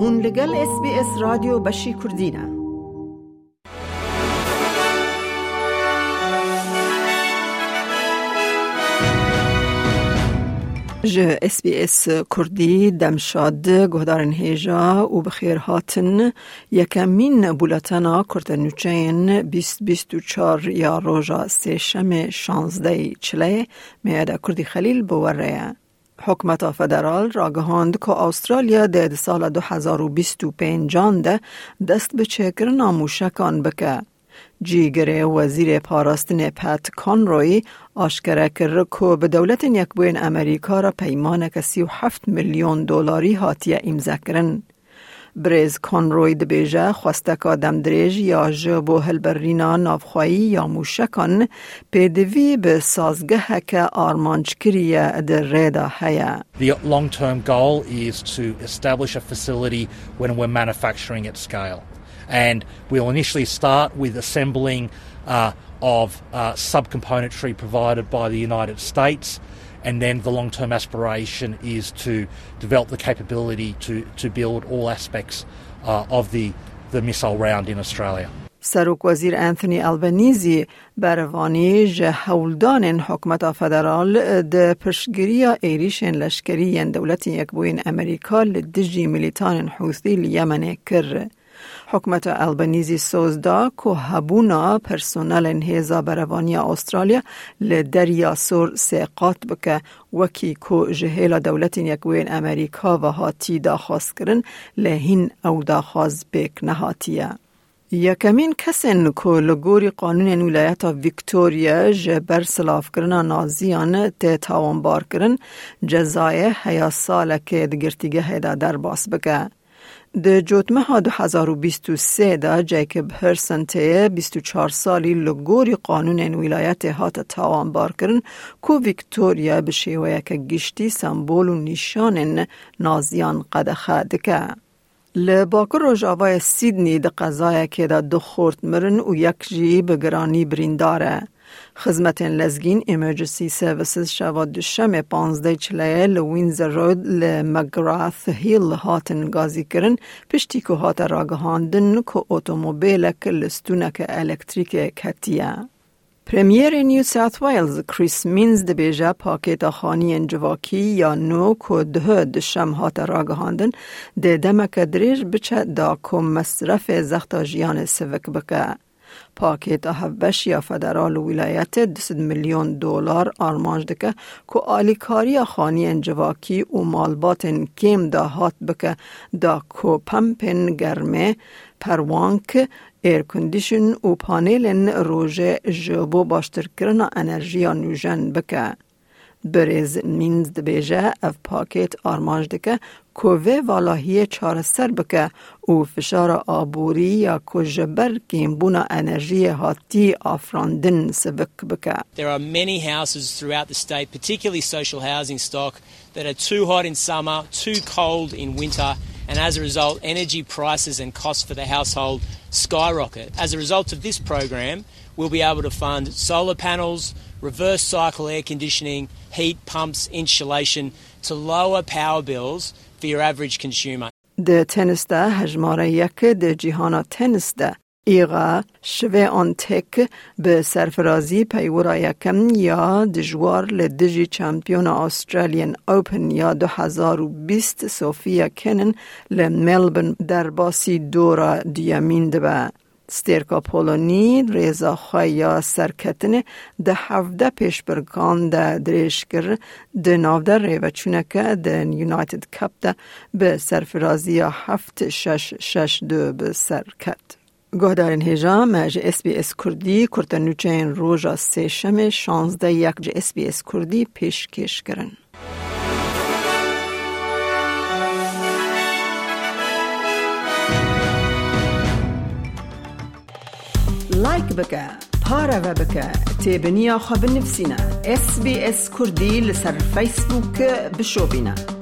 هون لگل اس بی اس رادیو بشی کردینه ج اس بی اس کردی دمشاد گهدارن هیجا و بخیر هاتن. یکمین بولتنا کرتنوچین بیست بیست و چار یا روژا سه شم شانزده چله. میاده کردی خلیل بوره. حکمت فدرال را گهاند که استرالیا در سال 2025 ده دست به چکر ناموشکان بکه. جیگر وزیر پاراستن پت کانروی آشکره کرد که به دولت یک بوین امریکا را پیمان که 37 میلیون دلاری هاتیه امضا کرن. بریز کانروی دبیجه دم دریج یا جبو هلبرینا نافخوایی یا موشکان پیدوی به سازگه که آرمانج کریه در ریدا هیا. The long-term goal is to establish a facility when we're manufacturing at scale. And we'll initially start with assembling uh, of uh, subcomponentry provided by the United States. And then the long term aspiration is to develop the capability to, to build all aspects uh, of the, the missile round in Australia. سروک وزیر انتونی البنیزی بروانی جه هولدان حکمت فدرال ده پشگیری ایریشن لشکری دولت یک بوین امریکا لدجی ملیتان حوثی لیمن کر. حکمت البنیزی سوزدا که هبونا پرسونل انهیزا بروانی استرالیا لدریا سور سیقات بکه وکی که جهیل دولت یکوین امریکا و هاتی داخواست کرن لهین او داخواست بک نهاتیه. یکمین کسین که لگوری قانون ولایت ویکتوریا جبر سلاف کرنا نازیان تی تاوان بار کرن جزای هیا سال که دگرتیگه هیدا در باس بکه. د جوتمه ها 2023 دا جیکب هرسن ته 24 سالی لگوری قانون ولایت هات تاوان بار کرن کو ویکتوریا به شیوه که گشتی سمبول و نشان نازیان قدخه دکه. لباکر روژاوای سیدنی ده قضای که دا دو خورد مرن و یک جی بگرانی برینداره. خدمت لزگین ایمرجنسی سرویسز شواد دوشم پانزده چلیه لوینزر رود لمگراث هیل هاتن گازی کرن پشتی که هات راگهاندن که اتومبیلک لستونک الکتریک کتیه. پریمیر نیو ساوت ویلز کریس مینز ده بیجه پاکیت خانی انجواکی یا نو که ده دشم هات راگهاندن ده دمک دریج بچه دا که مصرف زخت جیان سوک بکه. پاکیت هفبش یا فدرال ولایت 200 میلیون دلار آرمانج دکه که آلیکاری خانی انجواکی و مالبات کم دا هات بکه. دا کو پمپن گرمه پروانک ایر کندیشن و پانیل روژه جبو باشتر کرنا انرژی نوژن بریز مینز دبیجه اف پاکیت آرمانج دکه کوه والاهی چار سر بکه و فشار آبوری یا کجبر کیمبونا انرژی هاتی آفراندن سبک بکه. There are many houses throughout the state, particularly social housing stock, that are too hot in summer, too cold in winter, and as a result, energy prices and costs for the household skyrocket. As a result of this program, we'll be able to fund solar panels, reverse cycle air conditioning, heat pumps, insulation to lower power bills for your average consumer. ده تنس ده هجماره یک ده جیهانا تنس ده ایغا شوه آن تک به سرفرازی پیورا یکم یا دجوار لدجی چمپیون آسترالین اوپن یا 2020 سوفیا کنن لملبن در باسی دورا دیامین ده ستیرکا پولونی ریزا خوایا سرکتن ده هفده پیش برگان ده دریش کر ده ناو ده ریوه چونکه ده یونایتد کپ ده به سرفرازی هفت شش شش دو به سرکت. گهدارین هیجا مج اس بی اس کردی کرتنوچین روژا سه شم شانزده یک جه اس بی اس کردی پیش کش کرن. لایک بکە پارەوە بکە تێبنییا خە بنفسینە SسBS کوردی لەسەر فیسبووکە بشۆبینە.